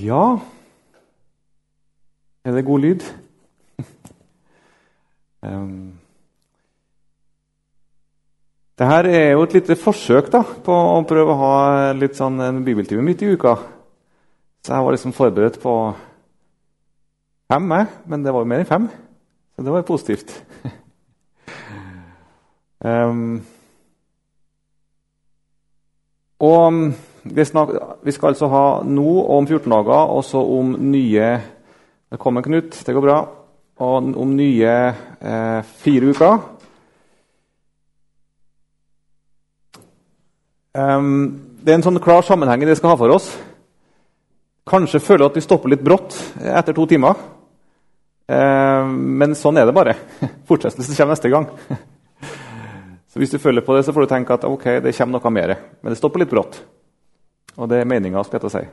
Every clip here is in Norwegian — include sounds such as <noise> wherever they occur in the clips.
Ja Er det god lyd? <laughs> um. Dette er jo et lite forsøk da, på å prøve å ha litt sånn en bibeltime midt i uka. Så jeg var liksom forberedt på fem, jeg. Men det var jo mer enn fem. Så det var jo positivt. <laughs> um. Og vi, snakker, vi, skal altså ha nå om 14 dager, også om nye Velkommen, Knut. Det går bra. Og om nye eh, fire uker. Um, det er en sånn klar sammenheng i det vi skal ha for oss. Kanskje føler at vi stopper litt brått etter to timer. Men sånn er det bare. <laughs> Fortsettelsen kommer neste gang. <laughs> så Hvis du føler på det, så får du tenke at ok, det kommer noe mer. Men det stopper litt brått. Og det er meninga, skal jeg si.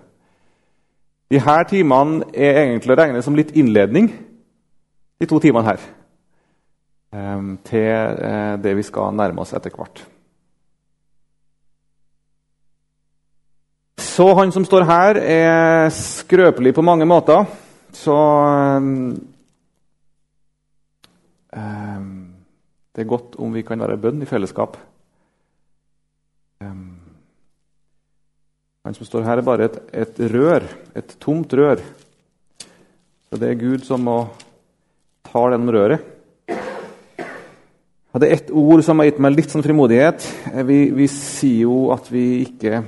De her timene er egentlig å regne som litt innledning, de to timene her, ehm, til eh, det vi skal nærme oss etter hvert. Så han som står her, er skrøpelig på mange måter. Så um, Det er godt om vi kan være bønn i fellesskap. Han som står her, er bare et, et rør, et tomt rør. Så det er Gud som må ta gjennom røret. Det er ett ord som har gitt meg litt sånn frimodighet. Vi, vi, sier jo at vi ikke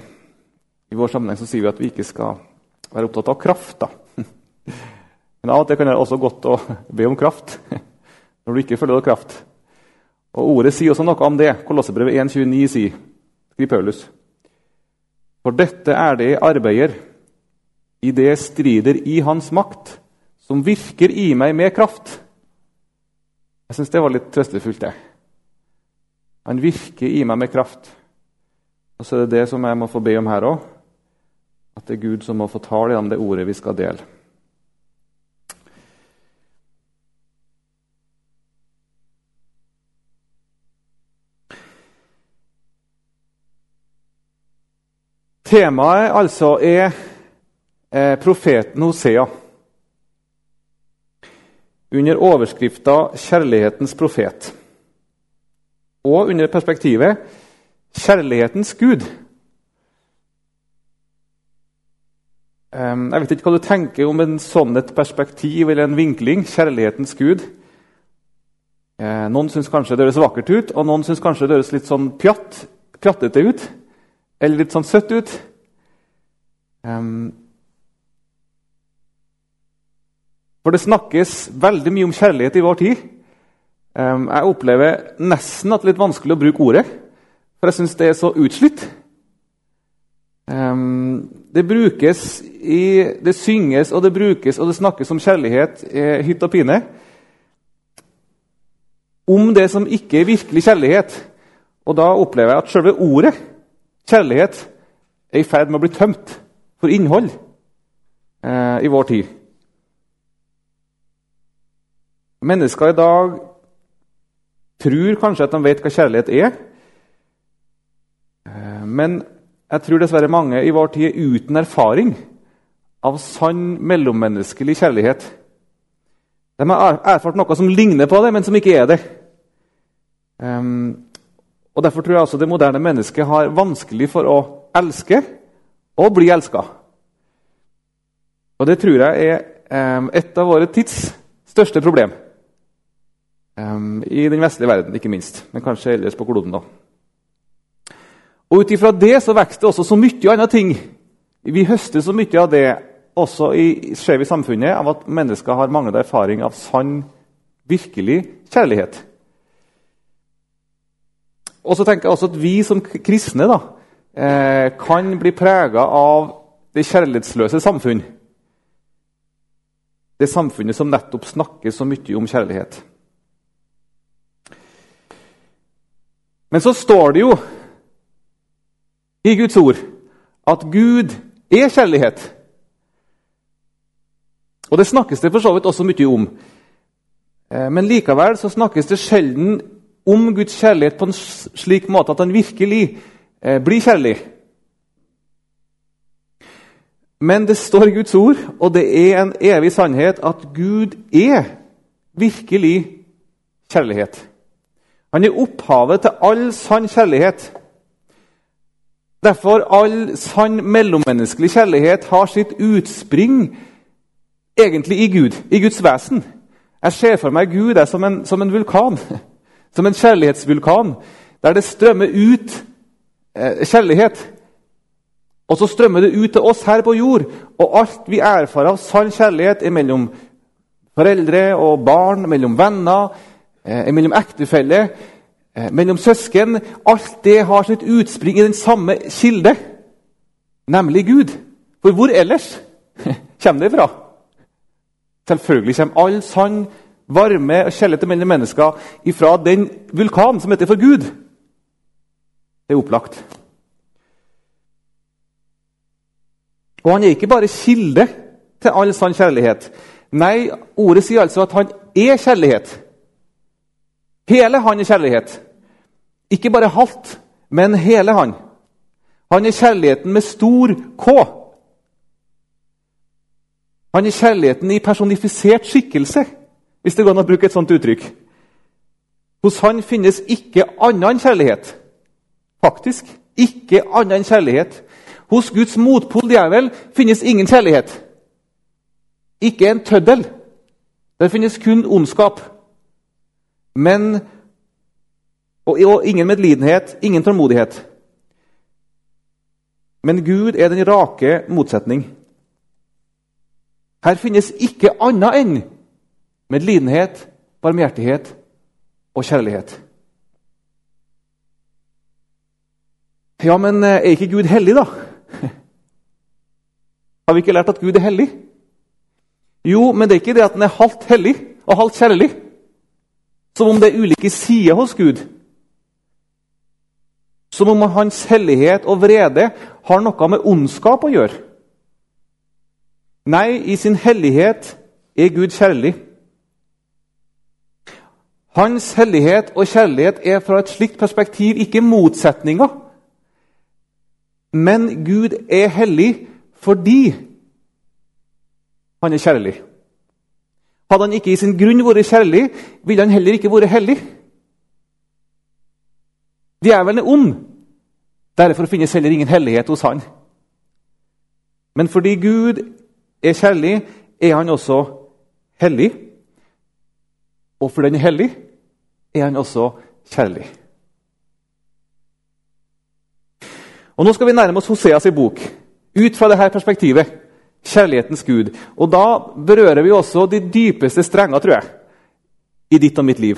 I vår sammenheng så sier vi at vi ikke skal være opptatt av kraft. da. <laughs> Men av og til kan det også godt å be om kraft <laughs> når du ikke føler deg kraft. Og Ordet sier også noe om det. Kolossebrevet 1,29 sier, skriver Paulus. For dette er det jeg arbeider, i det strider i Hans makt, som virker i meg med kraft. Jeg syns det var litt trøstefullt, det. Han virker i meg med kraft. Og så er det det som jeg må få be om her òg. At det er Gud som må få tale gjennom det ordet vi skal dele. Temaet altså er eh, profeten Hosea. Under overskrifta 'Kjærlighetens profet'. Og under perspektivet 'Kjærlighetens Gud'. Jeg vet ikke hva du tenker om en sånn et perspektiv eller en vinkling. Kjærlighetens Gud. Eh, noen syns kanskje det høres vakkert ut, og noen syns kanskje det høres litt sånn pjatt, pjattete ut. Eller litt sånn søtt ut. For det snakkes veldig mye om kjærlighet i vår tid. Jeg opplever nesten at det er litt vanskelig å bruke ordet, for jeg syns det er så utslitt. Det brukes i, det synges og det brukes og det snakkes om kjærlighet i hytt og pine. Om det som ikke er virkelig kjærlighet. Og da opplever jeg at selve ordet kjærlighet er i ferd med å bli tømt for innhold eh, i vår tid. Mennesker i dag tror kanskje at de vet hva kjærlighet er. Eh, men jeg tror dessverre mange i vår tid er uten erfaring av sann mellommenneskelig kjærlighet. De har erfart noe som ligner på det, men som ikke er det. Um, og Derfor tror jeg altså det moderne mennesket har vanskelig for å elske og bli elska. Og det tror jeg er um, et av våre tids største problem. Um, I den vestlige verden, ikke minst, men kanskje ellers på kloden. da. Og Ut ifra det så vokser det også så mye andre ting. Vi høster så mye av det også i, skjer i samfunnet, av at mennesker har manglet erfaring av sann, virkelig kjærlighet. Og så tenker jeg også at vi som kristne da, eh, kan bli prega av det kjærlighetsløse samfunn. Det samfunnet som nettopp snakker så mye om kjærlighet. Men så står det jo i Guds ord at Gud er kjærlighet. Og det snakkes det for så vidt også mye om. Eh, men likevel så snakkes det sjelden om Guds kjærlighet på en slik måte at han virkelig eh, blir kjærlig. Men det står i Guds ord, og det er en evig sannhet, at Gud er virkelig kjærlighet. Han er opphavet til all sann kjærlighet. Derfor all sann mellommenneskelig kjærlighet har sitt utspring egentlig i Gud, i Guds vesen. Jeg ser for meg Gud er som en, som en vulkan, <laughs> som en kjærlighetsvulkan, der det strømmer ut eh, kjærlighet. Og så strømmer det ut til oss her på jord, og alt vi erfarer av sann kjærlighet, er mellom foreldre og barn, mellom venner, eh, mellom ektefeller, eh, mellom søsken. Alt det har sitt utspring i den samme kilde, nemlig Gud. For hvor ellers <laughs> kommer det fra? Selvfølgelig kommer all sann varme og kjærlighet mellom mennesker ifra den vulkanen som heter for Gud. Det er opplagt. Og han er ikke bare kilde til all sann kjærlighet. Nei, ordet sier altså at han er kjærlighet. Hele han er kjærlighet. Ikke bare halvt, men hele han. Han er kjærligheten med stor K. Han er kjærligheten i personifisert skikkelse, hvis det går an å bruke et sånt uttrykk. Hos han finnes ikke annen enn kjærlighet. Faktisk ikke annen enn kjærlighet. Hos Guds motpol, djevel, finnes ingen kjærlighet. Ikke en tøddel. Det finnes kun ondskap. Men og, og ingen medlidenhet, ingen tålmodighet. Men Gud er den rake motsetning. Her finnes ikke annet enn medlidenhet, barmhjertighet og kjærlighet. Ja, men eh, er ikke Gud hellig, da? <laughs> Har vi ikke lært at Gud er hellig? Jo, men det er ikke det at han er halvt hellig og halvt kjærlig. Som om det er ulike sider hos Gud. Som om hans hellighet og vrede har noe med ondskap å gjøre. Nei, i sin hellighet er Gud kjærlig. Hans hellighet og kjærlighet er fra et slikt perspektiv ikke motsetninger. Men Gud er hellig fordi han er kjærlig. Hadde han ikke i sin grunn vært kjærlig, ville han heller ikke vært hellig. Djevelen er ond. Derfor finnes heller ingen hellighet hos han. Men fordi Gud er kjærlig, er han også hellig. Og fordi han er hellig, er han også kjærlig. Og Nå skal vi nærme oss Hoseas i bok ut fra dette perspektivet. Kjærlighetens Gud. Og Da berører vi også de dypeste strenger, tror jeg, i ditt og mitt liv.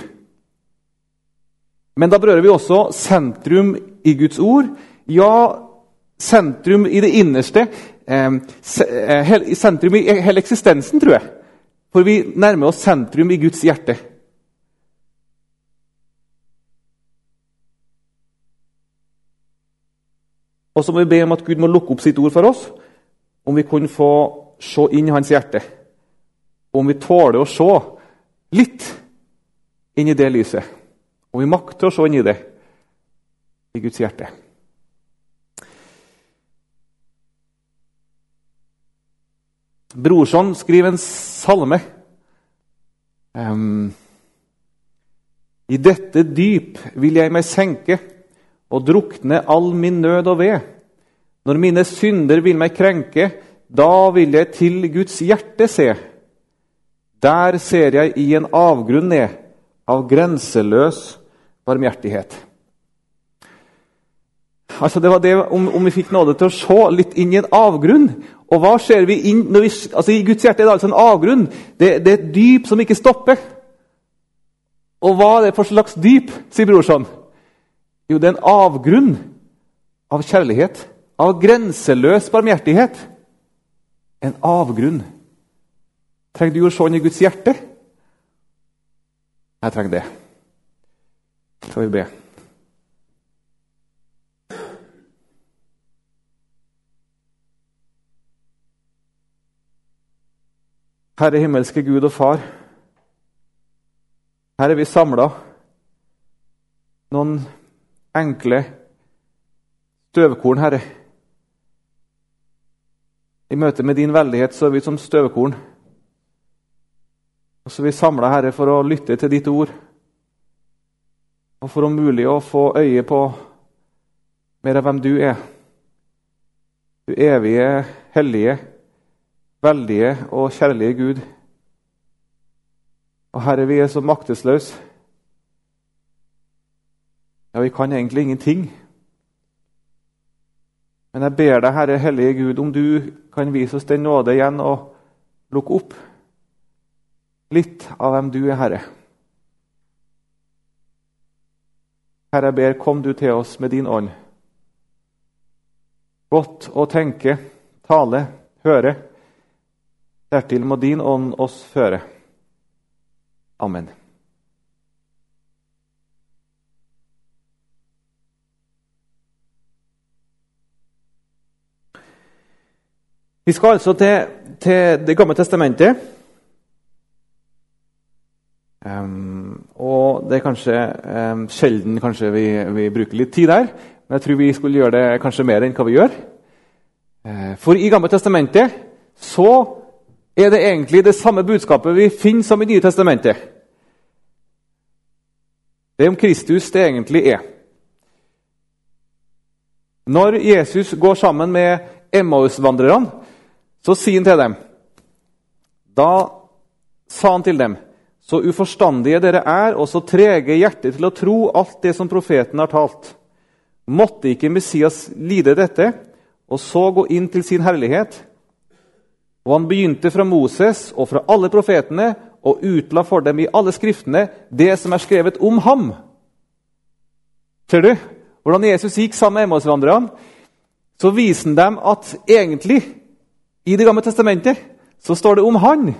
Men da berører vi også sentrum i Guds ord. Ja, sentrum i det innerste. Eh, sentrum i hele eksistensen, tror jeg. For vi nærmer oss sentrum i Guds hjerte. Og så må vi be om at Gud må lukke opp sitt ord for oss, om vi kunne få se inn i hans hjerte. Om vi tåler å se litt inn i det lyset. Om vi makter å se inn i det i Guds hjerte. Brorson skriver en salme. Um, I dette dyp vil jeg meg senke og drukne all min nød og ved. Når mine synder vil meg krenke, da vil jeg til Guds hjerte se. Der ser jeg i en avgrunn ned av grenseløs barmhjertighet. Altså det var det om, om, vi fikk nåde til å se litt inn i en avgrunn. Og hva ser vi inn vi, altså I Guds hjerte er det altså en avgrunn. Det, det er et dyp som ikke stopper. Og hva er det for slags dyp, sier brorson? Jo, det er en avgrunn av kjærlighet. Av grenseløs barmhjertighet. En avgrunn. Trenger du å se inn i Guds hjerte? Jeg trenger det. Skal vi be. Herre himmelske Gud og Far. Her er vi samla. Noen enkle støvkorn, Herre. I møte med din veldighet så er vi som støvkorn. Og så er vi samla, Herre, for å lytte til ditt ord. Og for om mulig å få øye på mer av hvem du er. Du evige, hellige, veldige og kjærlige Gud. Og Herre, vi er så maktesløse. Ja, vi kan egentlig ingenting. Men jeg ber deg, Herre Hellige Gud, om du kan vise oss den nåde igjen og lukke opp litt av hvem du er, Herre. Herre, jeg ber, kom du til oss med din ånd. Godt å tenke, tale, høre. Dertil må din ånd oss føre. Amen. Vi skal altså til, til Det gamle testamentet. Um, og det er kanskje um, sjelden kanskje vi, vi, bruker litt tid der, men jeg tror vi skulle gjøre det kanskje mer enn hva vi gjør. Uh, for i Gamle testamentet så er det egentlig det samme budskapet vi finner som i Nye testamentet. Det er om Kristus det egentlig er. Når Jesus går sammen med Emmaus-vandrerne, så sier han til dem Da sa han til dem så uforstandige dere er, og så trege hjertet til å tro alt det som profeten har talt. Måtte ikke Messias lide dette, og så gå inn til sin herlighet? Og han begynte fra Moses og fra alle profetene og utla for dem i alle skriftene det som er skrevet om ham. Ser du hvordan Jesus gikk sammen med Emmausvandrerne? Så viser han dem at egentlig, i Det gamle testamentet, så står det om han.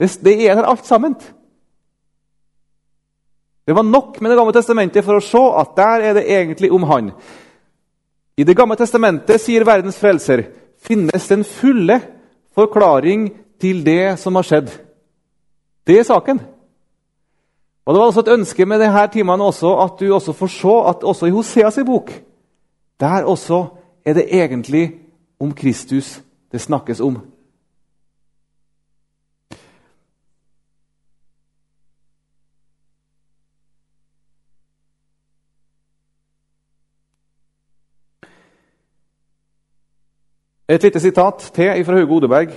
Det, er der alt sammen. Det var nok med Det gamle testamentet for å se at der er det egentlig om han. I Det gamle testamentet, sier verdens frelser, finnes den fulle forklaring til det som har skjedd. Det er saken. Og Det var også et ønske med denne timene også, at du også får se at også i Hoseas bok der også er det egentlig om Kristus det snakkes om. Et lite sitat til fra Hugo Odeberg.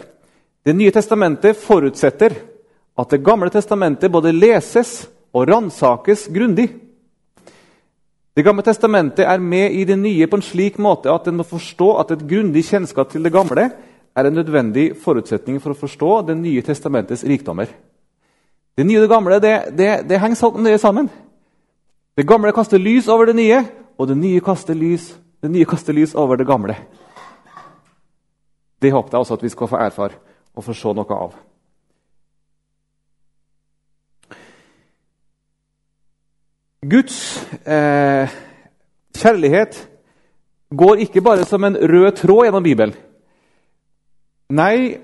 Det nye testamentet forutsetter at Det gamle testamentet både leses og ransakes grundig. Det gamle testamentet er med i det nye på en slik måte at en må forstå at et grundig kjennskap til det gamle er en nødvendig forutsetning for å forstå Det nye testamentets rikdommer. Det nye og det gamle det, det, det henger nøye sammen. Det gamle kaster lys over det nye, og det nye kaster lys, det nye kaster lys over det gamle. Det håper jeg også at vi skal få erfare og få se noe av. Guds eh, kjærlighet går ikke bare som en rød tråd gjennom Bibelen. Nei,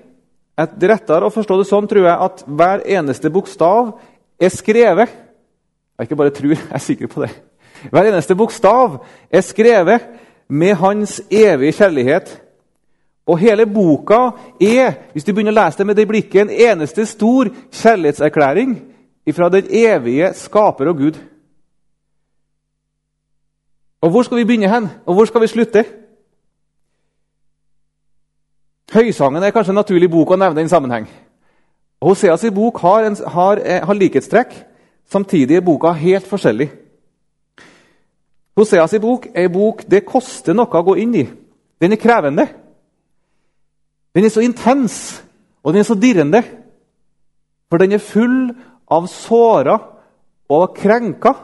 det er rettere å forstå det sånn, tror jeg, at hver eneste bokstav er skrevet Jeg ikke bare tror, <laughs> jeg er sikker på det. Hver eneste bokstav er skrevet med hans evige kjærlighet og hele boka er hvis du begynner å lese det med det blikket, en eneste stor kjærlighetserklæring fra den evige skaper og Gud. Og Hvor skal vi begynne hen, og hvor skal vi slutte? Høysangen er kanskje en naturlig bok å nevne i en sammenheng. Hoseas bok har, en, har, eh, har likhetstrekk. Samtidig er boka helt forskjellig. Hoseas bok er en bok det koster noe å gå inn i. Den er krevende. Den er så intens, og den er så dirrende. For den er full av såra og krenka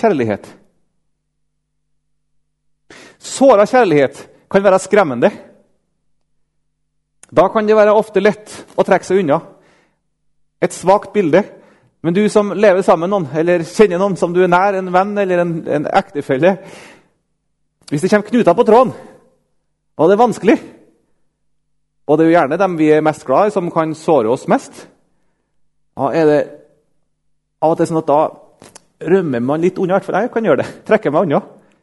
kjærlighet. Såra kjærlighet kan være skremmende. Da kan det være ofte lett å trekke seg unna. Et svakt bilde. Men du som lever sammen med noen, eller kjenner noen som du er nær, en venn eller en, en ektefelle Hvis det kommer knuter på tråden, og det er vanskelig og det er jo gjerne dem vi er mest glad i, som kan såre oss mest. Da er det av og til sånn at da rømmer man litt unna. For jeg kan gjøre det. Trekker meg unna.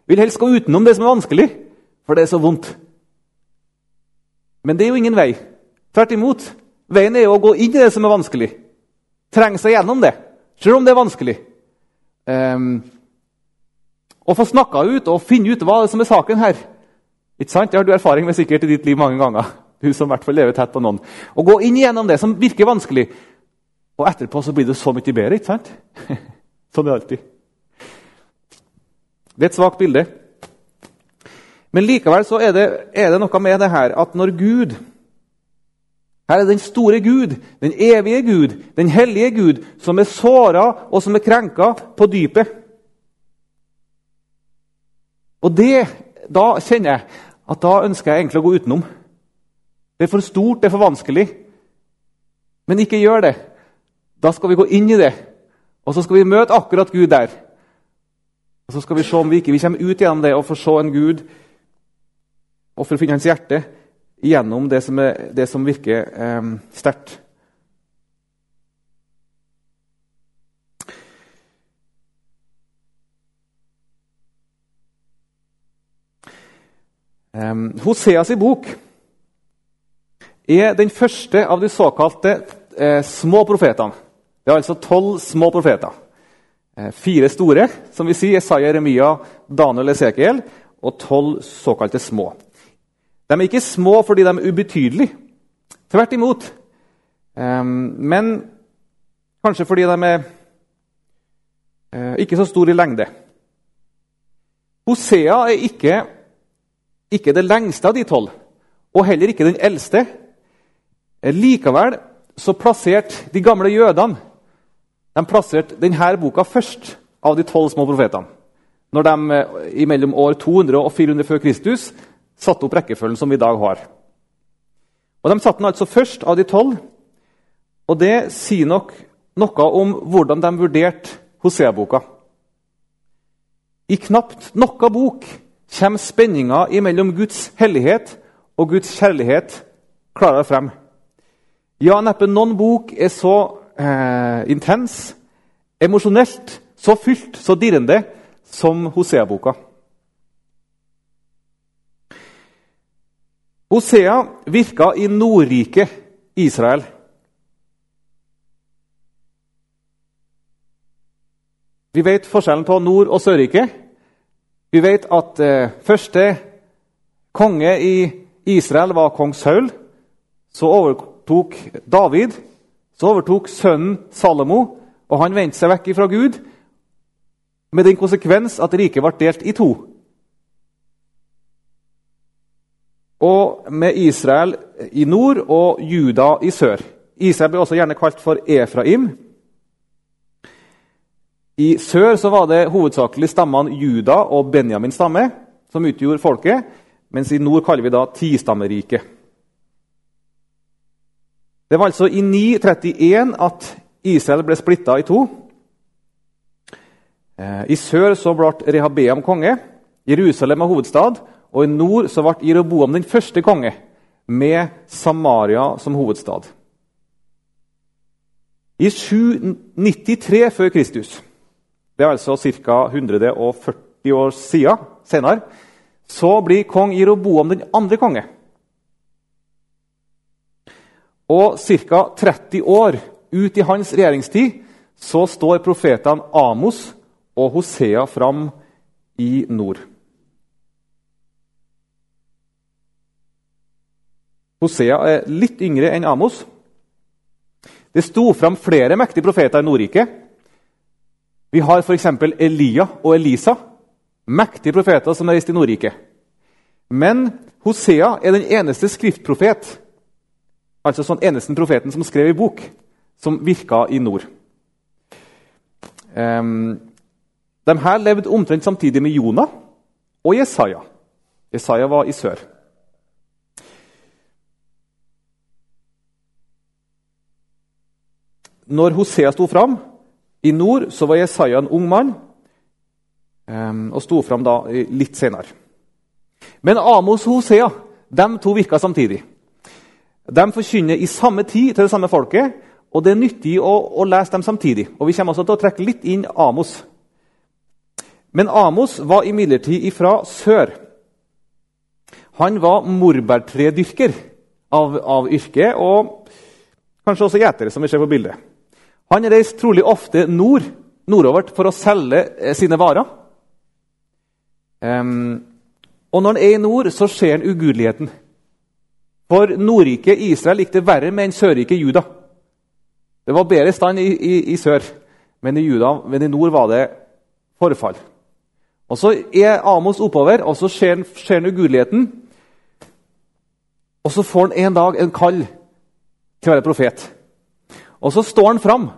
Vil helst gå utenom det som er vanskelig, for det er så vondt. Men det er jo ingen vei. Tvert imot. Veien er jo å gå inn i det som er vanskelig. Trenge seg gjennom det, selv om det er vanskelig. Um, å få snakka ut og finne ut hva som er saken her. Ikke sant? Det har du erfaring med sikkert i ditt liv mange ganger. Du som i hvert fall lever tett på noen. Å gå inn gjennom det som virker vanskelig, og etterpå så blir det så mye bedre. ikke sant? <laughs> sånn er det alltid. Det er et svakt bilde. Men likevel så er det, er det noe med det her at når Gud her er den store Gud, den evige Gud, den hellige Gud, som er såra og som er krenka på dypet. Og det, Da kjenner jeg at da ønsker jeg egentlig å gå utenom. Det er for stort, det er for vanskelig. Men ikke gjør det. Da skal vi gå inn i det, og så skal vi møte akkurat Gud der. Og Så skal vi se om vi ikke vi kommer ut gjennom det og får se en Gud og for å finne hans hjerte gjennom det som, det som virker eh, sterkt. Um, Hoseas i bok er den første av de såkalte eh, små profetene. Det er altså tolv små profeter. Eh, fire store, som vi sier, Isaiah, Jeremia, Daniel, og Esekiel, og tolv såkalte små. De er ikke små fordi de er ubetydelige. Tvert imot. Men kanskje fordi de er uh, ikke så store i lengde. Hosea er ikke, ikke det lengste av de tolv, og heller ikke den eldste. Eh, likevel så plasserte de gamle jødene de plasserte denne boka først av de tolv små profetene. Når de i mellom år 200 og 400 før Kristus satte opp rekkefølgen som vi i dag har. Og De satte den altså først av de tolv. Og det sier nok noe om hvordan de vurderte Hosea-boka. I knapt noe bok kommer spenninga mellom Guds hellighet og Guds kjærlighet klarere frem. Ja, neppe noen bok er så eh, intens, emosjonelt, så fylt, så dirrende som Hosea-boka. Hosea virka i Nordriket Israel. Vi vet forskjellen på Nord- og Sørriket. Vi vet at eh, første konge i Israel var kong Saul. Så overtok David. Så overtok sønnen Salomo, og han vendte seg vekk fra Gud med den konsekvens at riket ble delt i to. og med Israel i nord og Juda i sør. Israel ble også gjerne kalt for Efraim. I sør så var det hovedsakelig stammene Juda og Benjamins stamme som utgjorde folket, mens i nord kaller vi da Tistammeriket. Det var altså i 931 at Israel ble splitta i to. Eh, I sør så ble Rehabeam konge. Jerusalem var hovedstad, og i nord så ble Jeroboam den første konge, med Samaria som hovedstad. I 793 før Kristus, det er altså ca. 140 år siden, senere, så blir kong Jeroboam den andre konge. Og ca. 30 år ut i hans regjeringstid så står profetene Amos og Hosea fram i nord. Hosea er litt yngre enn Amos. Det sto fram flere mektige profeter i Nordriket. Vi har f.eks. Elia og Elisa, mektige profeter som reiste i Nordriket. Men Hosea er den eneste skriftprofet, altså sånn eneste profeten som skrev i bok, som virka i nord. Um, de her levde omtrent samtidig med Jonah og Jesaja. Jesaja var i sør. når Hosea sto fram i nord, så var Jesaja en ung mann um, og sto fram da litt senere. Men Amos og Hosea de to virka samtidig. De forkynner i samme tid til det samme folket, og det er nyttig å, å lese dem samtidig. Og Vi kommer også til å trekke litt inn Amos. Men Amos var imidlertid ifra sør. Han var morbærtredyrker av, av yrke, og kanskje også gjetere, som vi ser på bildet. Han reiste trolig ofte nord, nordover for å selge eh, sine varer. Um, og når han er i nord, så ser han ugudeligheten. For Nordriket Israel gikk det verre med enn Sørriket Juda. Det var bedre stand i, i, i sør, men i, Juda, men i nord var det forfall. Og Så er Amos oppover, og så han, ser han ugudeligheten. Og så får han en dag en kall til å være profet. Og så står han fram,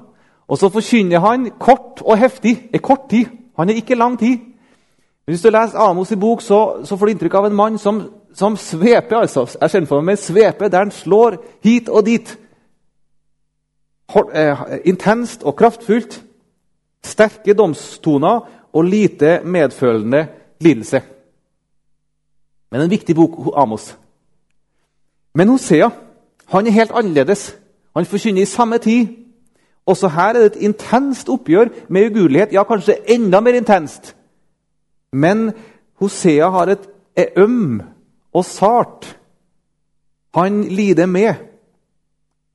og så forkynner han kort og heftig. En kort tid. Han har ikke lang tid. Hvis du leser Amos i bok, så, så får du inntrykk av en mann som, som sveper. altså. Jeg kjenner for meg med svepe der han slår hit og dit. Eh, intenst og kraftfullt. Sterke domstoner og lite medfølende lidelse. Men en viktig bok, Amos. Men Hosea han er helt annerledes. Han forkynner i samme tid. Også her er det et intenst oppgjør med ugudelighet. Ja, kanskje enda mer intenst. Men Hosea har et, øm og sart. Han lider med.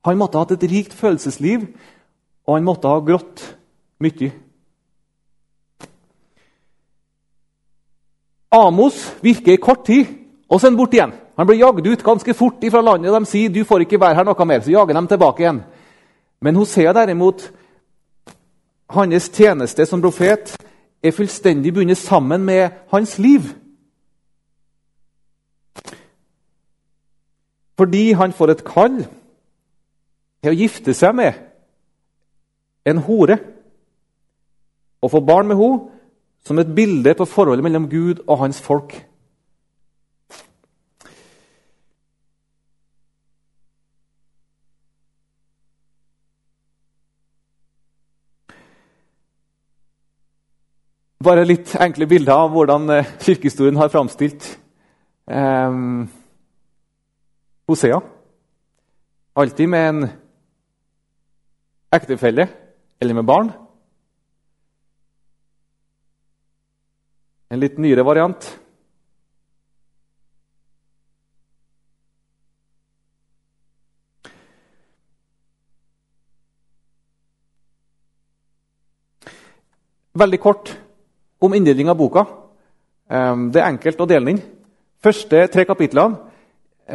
Han måtte ha hatt et rikt følelsesliv, og han måtte ha grått mye. Amos virker i kort tid, og så er han borte igjen. Han blir jagd ut ganske fort fra landet. De sier du får ikke være her noe mer, så jager de tilbake igjen. Men Hosea derimot, hans tjeneste som profet er fullstendig bundet sammen med hans liv. Fordi han får et kall til å gifte seg med en hore og få barn med henne som et bilde på forholdet mellom Gud og hans folk. Bare litt enkle bilder av hvordan eh, kirkehistorien har framstilt eh, Hosea. Alltid med en ektefelle eller med barn. En litt nyere variant. Veldig kort om inndeling av boka. Ehm, det er enkelt å dele den inn. første tre kapitlene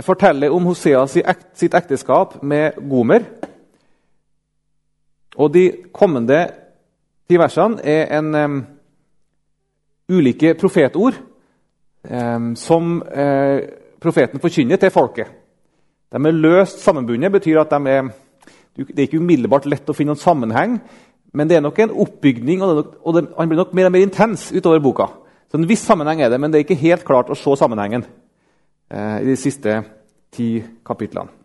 forteller om Hosea sitt ekteskap med Gomer. Og de kommende ti versene er en um, ulike profetord um, som uh, profeten forkynner til folket. De er løst sammenbundet, betyr at de er, det er ikke umiddelbart lett å finne noen sammenheng men det er nok en oppbygning, og, nok, og det, han blir nok mer og mer intens utover boka. Så En viss sammenheng er det, men det er ikke helt klart å se sammenhengen i de siste ti kapitlene.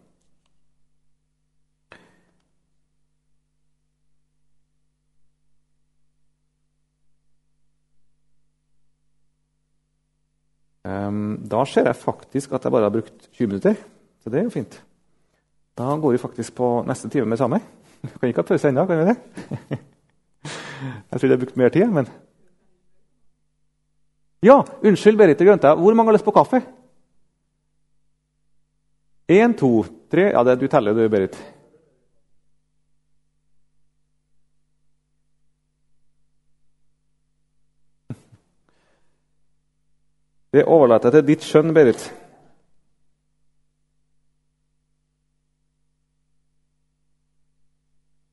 Da ser jeg faktisk at jeg bare har brukt 20 minutter, så det er jo fint. Da går vi faktisk på neste time med samme. Vi kan ikke ha pause ennå, kan vi det? <laughs> Jeg tror jeg har brukt mer tid, men Ja, unnskyld, Berit, jeg. Hvor mange har lyst på kaffe? Én, to, tre Ja, det, du teller du, Berit. Det overlater jeg til ditt skjønn, Berit.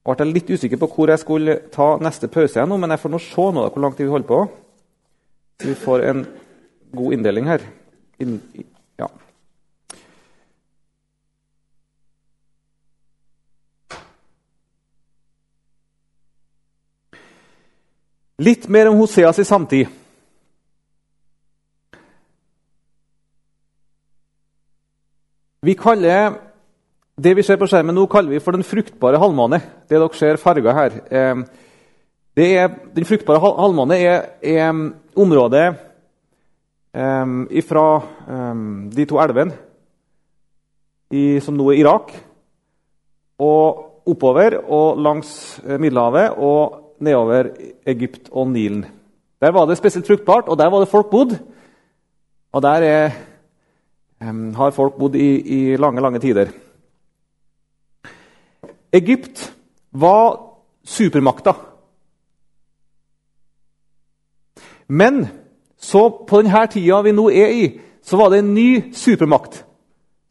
Jeg ble litt usikker på hvor jeg skulle ta neste pause, nå, men jeg får nå se nå hvor lang tid vi holder på. Så vi får en god inndeling her. In, ja. Litt mer om Hoseas i samtid. Vi kaller det vi ser på skjermen nå, kaller vi for den fruktbare halvmåne. Det dere ser farga her. Ehm, er, den fruktbare halvmåne er, er ehm, området um, fra um, de to elvene som nå er Irak, og oppover og langs eh, Middelhavet og nedover Egypt og Nilen. Der var det spesielt fruktbart, og der var det folk bodd. Og der er um, har folk bodd i, i lange, lange tider. Egypt var supermakta. Men så på denne tida vi nå er i, så var det en ny supermakt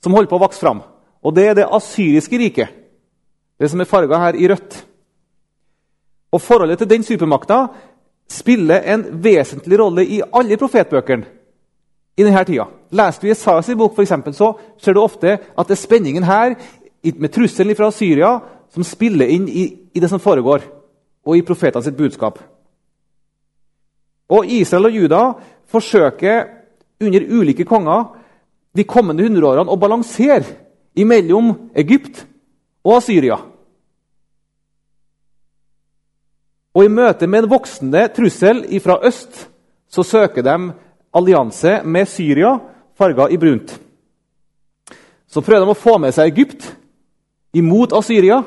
som holdt på å vokse fram. Og det er det asyriske riket. Det som er farga her i rødt. Og Forholdet til den supermakta spiller en vesentlig rolle i alle profetbøkene i denne tida. Leser du Jesajas bok, for eksempel, så ser du ofte at det er spenningen her med trusselen fra Syria som spiller inn i, i det som foregår, og i profetene sitt budskap. Og Israel og Juda forsøker under ulike konger de kommende hundreårene å balansere imellom Egypt og Syria. Og I møte med en voksende trussel fra øst så søker de allianse med Syria, farga i brunt. Så prøver de å få med seg Egypt imot Asyria.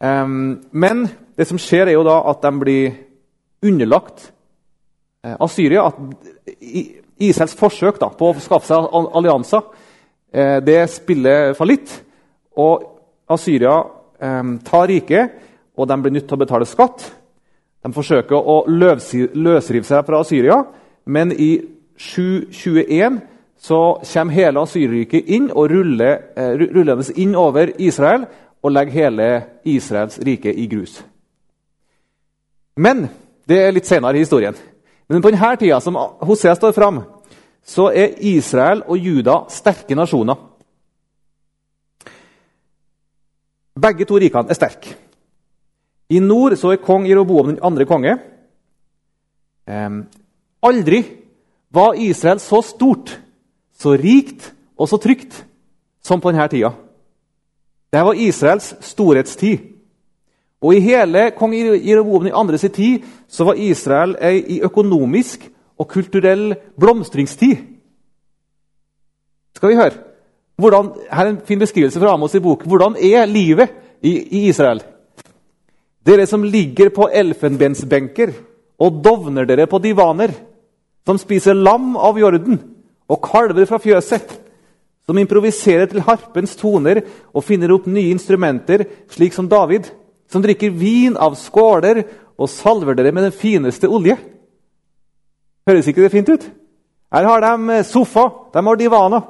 Men det som skjer, er jo da at de blir underlagt eh, Asyria. At Israels forsøk da, på å skaffe seg allianser eh, det spiller fallitt. Og Asyria tar riket, og de blir nødt til å betale skatt. De forsøker å løsrive seg fra Syria, men i 721 så kommer hele Asyrriket inn og ruller, eh, inn over Israel og legger hele Israels rike i grus. Men det er litt senere i historien. Men på denne tida som Hosea står fram, så er Israel og Juda sterke nasjoner. Begge to rikene er sterke. I nord så er kong Jeroboam den andre konge. Aldri var Israel så stort, så rikt og så trygt som på denne tida. Det var Israels storhetstid. Og I hele kong Jeroboam den andre sin tid så var Israel i økonomisk og kulturell blomstringstid. Skal vi høre? Hvordan, her er en fin beskrivelse fra Amos i bok. Hvordan er livet i, i Israel? Dere som ligger på elfenbensbenker og dovner dere på divaner, som spiser lam av jorden og kalver fra fjøset, som improviserer til harpens toner og finner opp nye instrumenter, slik som David, som drikker vin av skåler og salver dere med den fineste olje. Høres ikke det fint ut? Her har de eh, sofa, de har divaner.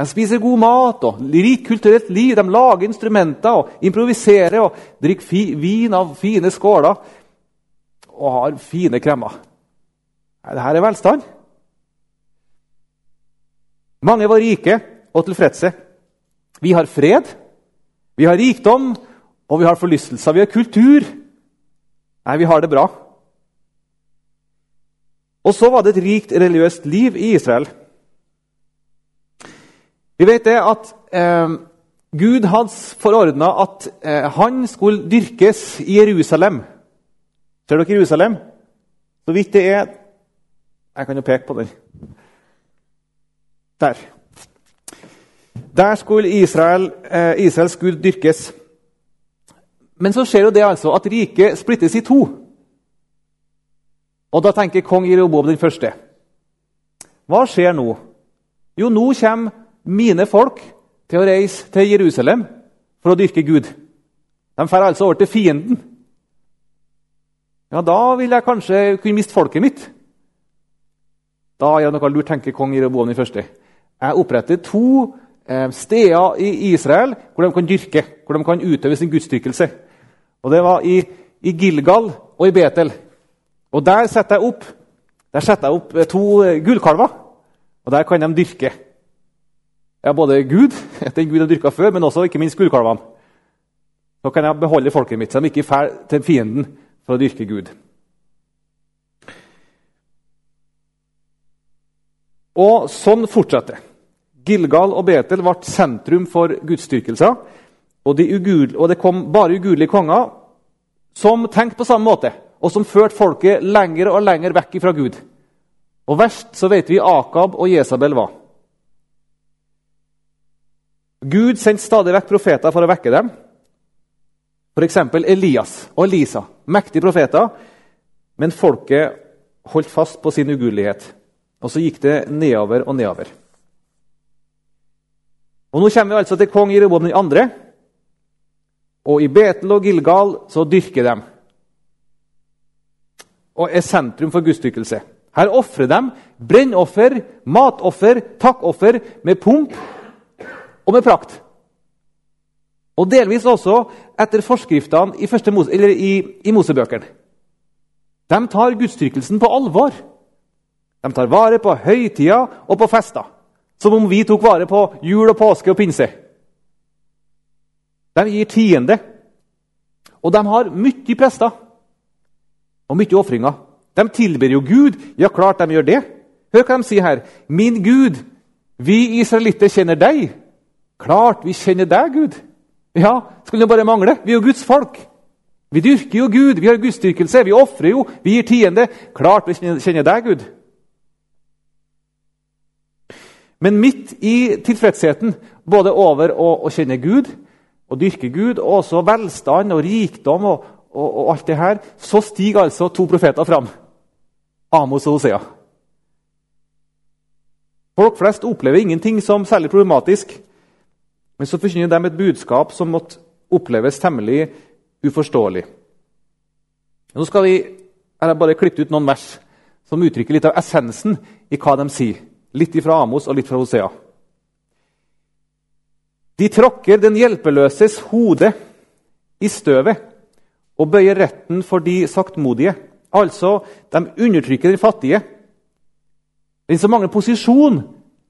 De spiser god mat og rikt kulturelt liv. De lager instrumenter og improviserer og drikker vin av fine skåler og har fine kremmer. Dette er velstand. Mange var rike og tilfredse. Vi har fred, vi har rikdom, og vi har forlystelser. Vi har kultur. Nei, vi har det bra. Og så var det et rikt religiøst liv i Israel. Vi vet det at eh, Gud hadde forordna at eh, han skulle dyrkes i Jerusalem. Ser dere Jerusalem? Så vidt det er Jeg kan jo peke på den. Der. Der skulle Israel, eh, Israels Gud dyrkes. Men så skjer jo det altså at riket splittes i to. Og da tenker kong Jeroboam den første. Hva skjer nå? Jo, nå kommer mine folk til å reise til Jerusalem for å dyrke Gud. De drar altså over til fienden. Ja, da vil jeg kanskje kunne miste folket mitt. Da er det noe lurt, tenker kong Jeroboam den første. Jeg oppretter to eh, steder i Israel hvor de kan dyrke, hvor de kan utøve sin gudsdyrkelse. Og Det var i, i Gilgal og i Betel. Og der setter jeg opp, setter jeg opp eh, to eh, gullkalver, og der kan de dyrke. Ja, både Gud, <laughs> den Gud jeg dyrka før, men også ikke minst gullkalvene. Så kan jeg beholde folket mitt, så de ikke drar til fienden for å dyrke Gud. Og sånn fortsetter Gilgal og Betel ble sentrum for gudsdyrkelser. Og, de og det kom bare ugudelige konger som tenkte på samme måte og som førte folket lenger og lenger vekk fra Gud. Og verst så vet vi Akab og Jesabel var. Gud sendte stadig vekk profeter for å vekke dem. F.eks. Elias og Elisa, mektige profeter. Men folket holdt fast på sin ugudelighet. Og så gikk det nedover og nedover. Og Nå kommer vi altså til kong Jeroboam 2. Og i Betel og Gilgal så dyrker de. Og er sentrum for gudsdyrkelse. Her ofrer de brennoffer, matoffer, takkoffer med pomp og med prakt. Og delvis også etter forskriftene i, Mose, i, i Mosebøkene. De tar gudsdyrkelsen på alvor. De tar vare på høytida og på fester. Som om vi tok vare på jul og påske og pinse. De gir tiende. Og de har mye prester og mye ofringer. De tilber jo Gud. Ja, klart de gjør det. Hør hva de sier her. Min Gud, vi israelitter kjenner deg. Klart vi kjenner deg, Gud. Ja, skulle det bare mangle. Vi er jo Guds folk. Vi dyrker jo Gud, vi har gudsdyrkelse, vi ofrer jo, vi gir tiende. Klart vi kjenner deg, Gud. Men midt i tilfredsheten, både over å, å kjenne Gud og dyrke Gud, og også velstand og rikdom og, og, og, alt det her, så stiger altså to profeter fram. Amos og Hosea. Folk flest opplever ingenting som særlig problematisk, men så forkynner de et budskap som måtte oppleves temmelig uforståelig. Nå skal vi jeg har bare klippet ut noen vers som uttrykker litt av essensen i hva de sier. Litt fra Amos og litt fra Hosea. De tråkker den hjelpeløses hode i støvet og bøyer retten for de saktmodige. Altså, de undertrykker den fattige. Den som mangler posisjon,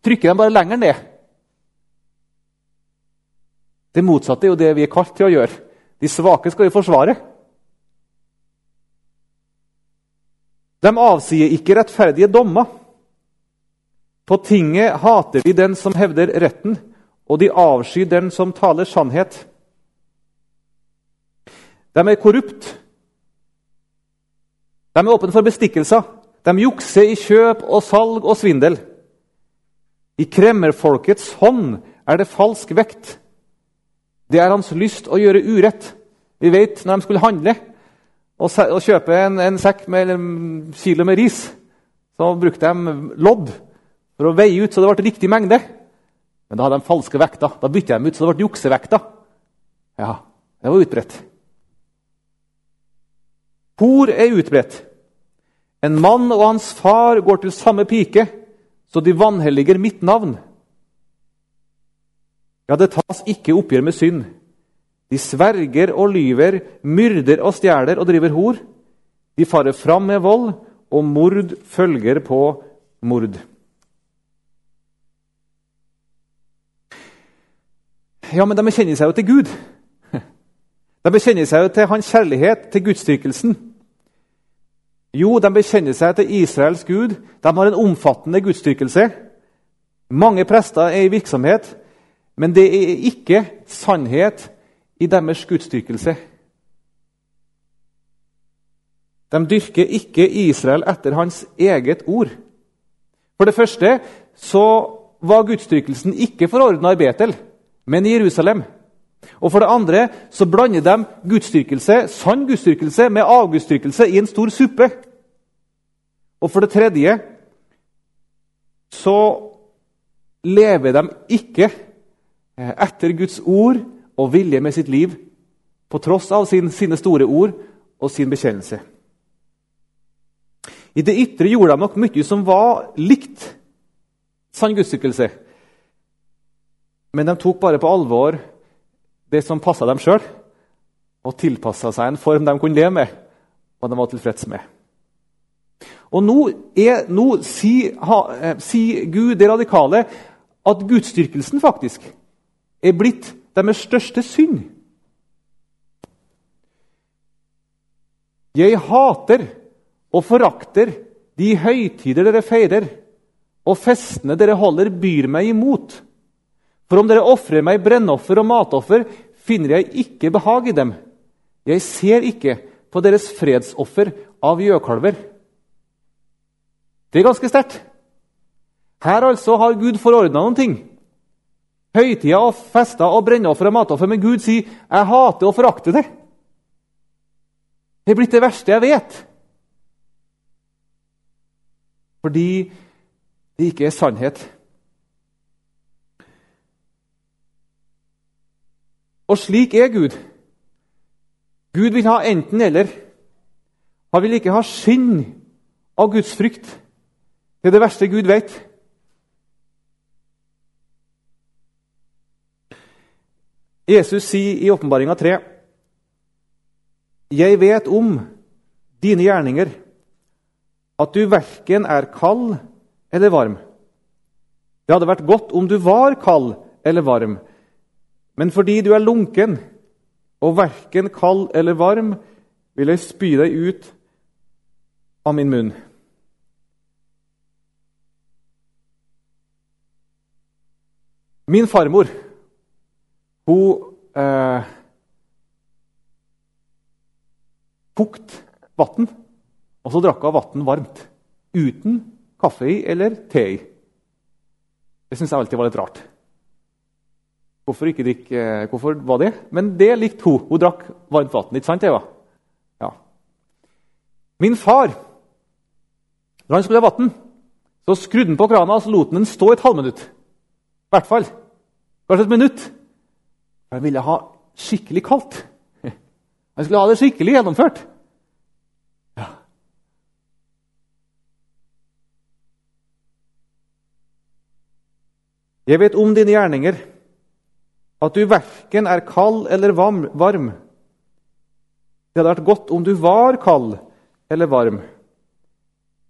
trykker dem bare lenger ned. Det motsatte er jo det vi er kalt til å gjøre. De svake skal vi forsvare. De avsier ikke rettferdige dommer. På tinget hater de den som hevder retten, og de avskyr den som taler sannhet. De er korrupt. De er åpne for bestikkelser. De jukser i kjøp og salg og svindel. I kremmerfolkets hånd er det falsk vekt. Det er hans lyst å gjøre urett. Vi vet når de skulle handle og, kjøpe en, en sekk med en kilo med ris, så brukte de lodd for å veie ut så det ble riktig mengde. Men da hadde de falske vekter. Da bytta de ut så det ble juksevekter. Ja, det var utbredt. Hor er utbredt. En mann og hans far går til samme pike, så de vanhelliger mitt navn. Ja, det tas ikke oppgjør med synd. De sverger og lyver, myrder og stjeler og driver hor. De farer fram med vold, og mord følger på mord. Ja, men de bekjenner seg jo til Gud. <laughs> De bekjenner seg jo til hans kjærlighet, til gudsdyrkelsen. Jo, de bekjenner seg til Israels Gud. De har en omfattende gudsdyrkelse. Mange prester er i virksomhet. Men det er ikke sannhet i deres gudsdyrkelse. De dyrker ikke Israel etter hans eget ord. For det første så var gudsdyrkelsen ikke forordna i Betel, men i Jerusalem. Og For det andre så blander de gudsdyrkelse, sann gudsdyrkelse med avgudsdyrkelse i en stor suppe. Og for det tredje så lever de ikke etter Guds ord og vilje med sitt liv, på tross av sin, sine store ord og sin bekjennelse. I det ytre gjorde de nok mye som var likt sann gudstykkelse. Men de tok bare på alvor det som passa dem sjøl, og tilpassa seg en form de kunne leve med, og de var tilfreds med. Og nå, nå sier, si Gud det radikale at gudsdyrkelsen faktisk er blitt deres største synd. Jeg hater og forakter de høytider dere feirer, og festene dere holder, byr meg imot. For om dere ofrer meg brennoffer og matoffer, finner jeg ikke behag i dem. Jeg ser ikke på deres fredsoffer av gjøkalver. Det er ganske sterkt. Her altså har Gud forordna noen ting høytider og fester og brennoffer og matoffer, men Gud sier 'jeg hater og forakter det'. Det er blitt det verste jeg vet. Fordi det ikke er sannhet. Og slik er Gud. Gud vil ha enten-eller. Han vil ikke ha skinn av Guds frykt. Det er det verste Gud vet. Jesus sier i Åpenbaringa 3.: Jeg vet om dine gjerninger, at du verken er kald eller varm. Det hadde vært godt om du var kald eller varm, men fordi du er lunken og verken kald eller varm, vil jeg spy deg ut av min munn. Min farmor hun eh, kokt vann, og så drakk hun vann varmt. Uten kaffe i eller te i. Det syns jeg alltid var litt rart. Hvorfor, ikke drikke, eh, hvorfor var det? Men det likte hun. Hun drakk varmt vann. Ikke sant, Eva? Ja. Min far, når han skulle ha vann, så skrudde han på krana og så lot den stå et halvminutt. I hvert fall. Kanskje et minutt. Han ville ha skikkelig kaldt. Han skulle ha det skikkelig gjennomført. Ja. Jeg vet om dine gjerninger, at du verken er kald eller varm. Det hadde vært godt om du var kald eller varm,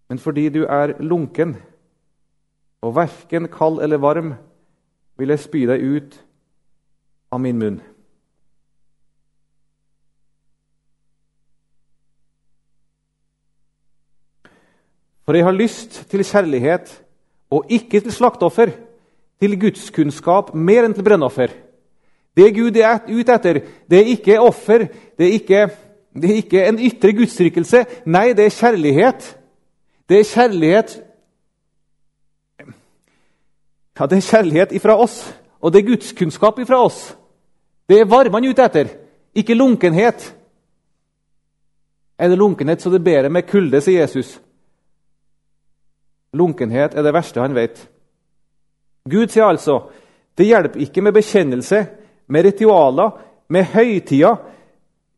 men fordi du er lunken og verken kald eller varm, vil jeg spy deg ut av min munn. For jeg har lyst til kjærlighet og ikke til slakteoffer, til gudskunnskap mer enn til brennoffer. Det Gud er ute etter, det er ikke offer, det er ikke, det er ikke en ytre gudstrykkelse. Nei, det er kjærlighet. Det er kjærlighet Ja, det er kjærlighet ifra oss, og det er gudskunnskap ifra oss. Det er varme ute etter, ikke lunkenhet. Er det lunkenhet, så det bedre med kulde, sier Jesus. Lunkenhet er det verste han vet. Gud sier altså det hjelper ikke med bekjennelse, med ritualer, med høytider,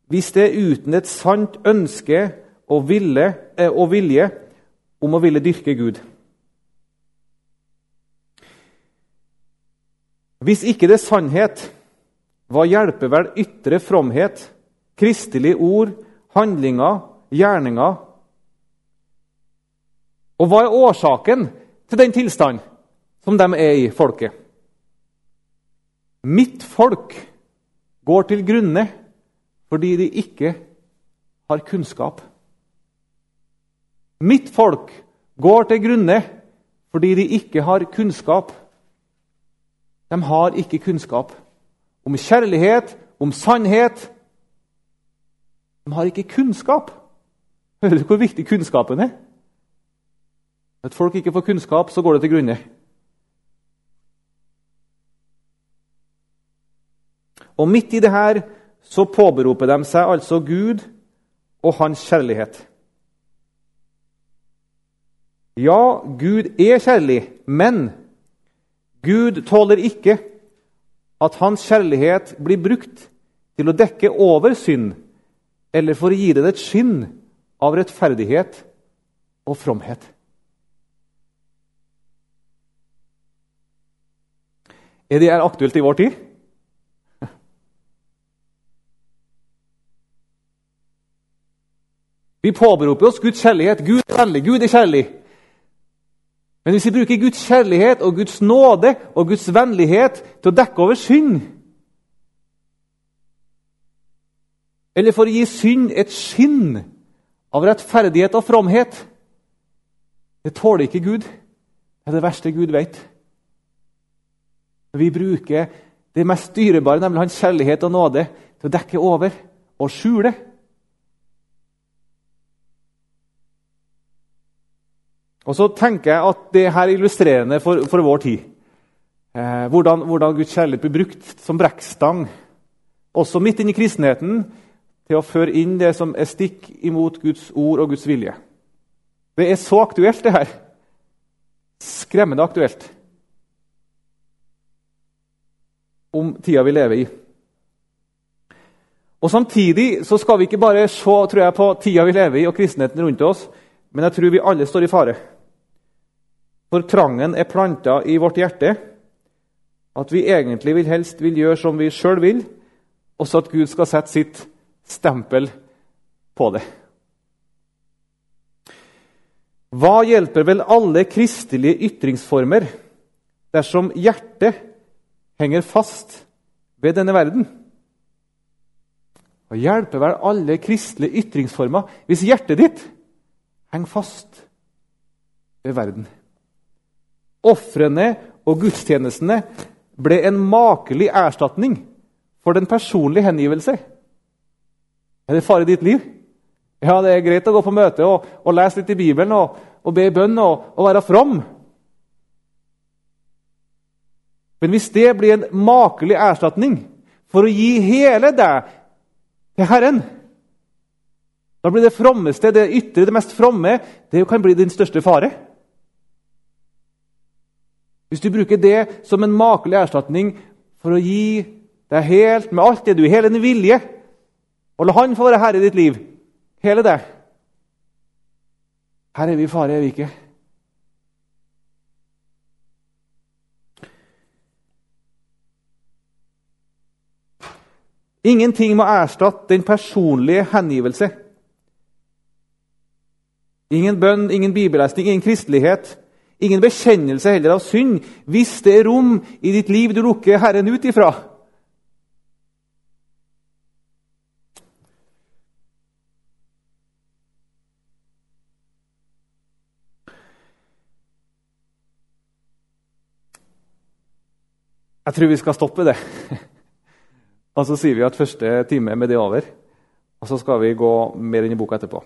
hvis det er uten et sant ønske og, ville, eh, og vilje om å ville dyrke Gud. Hvis ikke det er sannhet, hva hjelper vel ytre fromhet, kristelige ord, handlinger, gjerninger? Og hva er årsaken til den tilstand som de er i, folket? Mitt folk går til grunne fordi de ikke har kunnskap. Mitt folk går til grunne fordi de ikke har kunnskap. De har ikke kunnskap om kjærlighet, om sannhet. De har ikke kunnskap. Hører du hvor viktig kunnskapen er? At folk ikke får kunnskap, så går det til grunne. Og midt i det her så påberoper de seg altså Gud og hans kjærlighet. Ja, Gud er kjærlig, men Gud tåler ikke at hans kjærlighet blir brukt til å dekke over synd, eller for å gi det et skinn av rettferdighet og fromhet. Er det aktuelt i vår tid? <laughs> Vi påberoper oss Guds kjærlighet. Gud er veldig, Gud er kjærlig. Men hvis vi bruker Guds kjærlighet og Guds nåde og Guds vennlighet til å dekke over synd Eller for å gi synd et skinn av rettferdighet og fromhet Det tåler ikke Gud. Det er det verste Gud vet. Vi bruker det mest dyrebare, nemlig hans kjærlighet og nåde, til å dekke over og skjule. Og så tenker jeg at det her er illustrerende for, for vår tid. Eh, hvordan, hvordan, Guds kjærlighet blir brukt som brekkstang, også midt inn i kristenheten, til å føre inn det som er stikk imot Guds ord og Guds vilje. Det er så aktuelt, det her. skremmende aktuelt om tida vi lever i. Og Samtidig så skal vi ikke bare se tror jeg, på tida vi lever i og kristenheten rundt oss, men jeg tror vi alle står i fare. For trangen er planta i vårt hjerte. At vi egentlig vil helst vil gjøre som vi sjøl vil, og så at Gud skal sette sitt stempel på det. Hva hjelper vel alle kristelige ytringsformer dersom hjertet henger fast ved denne verden? Hva hjelper vel alle kristelige ytringsformer hvis hjertet ditt henger fast ved verden? Ofrene og gudstjenestene ble en makelig erstatning for den personlige hengivelse. Er det fare i ditt liv? Ja, det er greit å gå på møte og, og lese litt i Bibelen og, og be i bønn og, og være from. Men hvis det blir en makelig erstatning for å gi hele deg til Herren Da blir det frommeste, det ytre, det mest fromme, det kan bli din største fare. Hvis du bruker det som en makelig erstatning for å gi deg helt med alt det du hele din vilje, og la Han få være herre i ditt liv, hele det Her er vi i fare, er vi ikke? Ingenting må erstatte den personlige hengivelse. Ingen bønn, ingen bibellesning, ingen kristelighet Ingen bekjennelse heller av synd, hvis det er rom i ditt liv du lukker Herren ut ifra. Jeg tror vi skal stoppe det. <laughs> Og så sier vi at første time med det over. Og så skal vi gå mer inn i boka etterpå.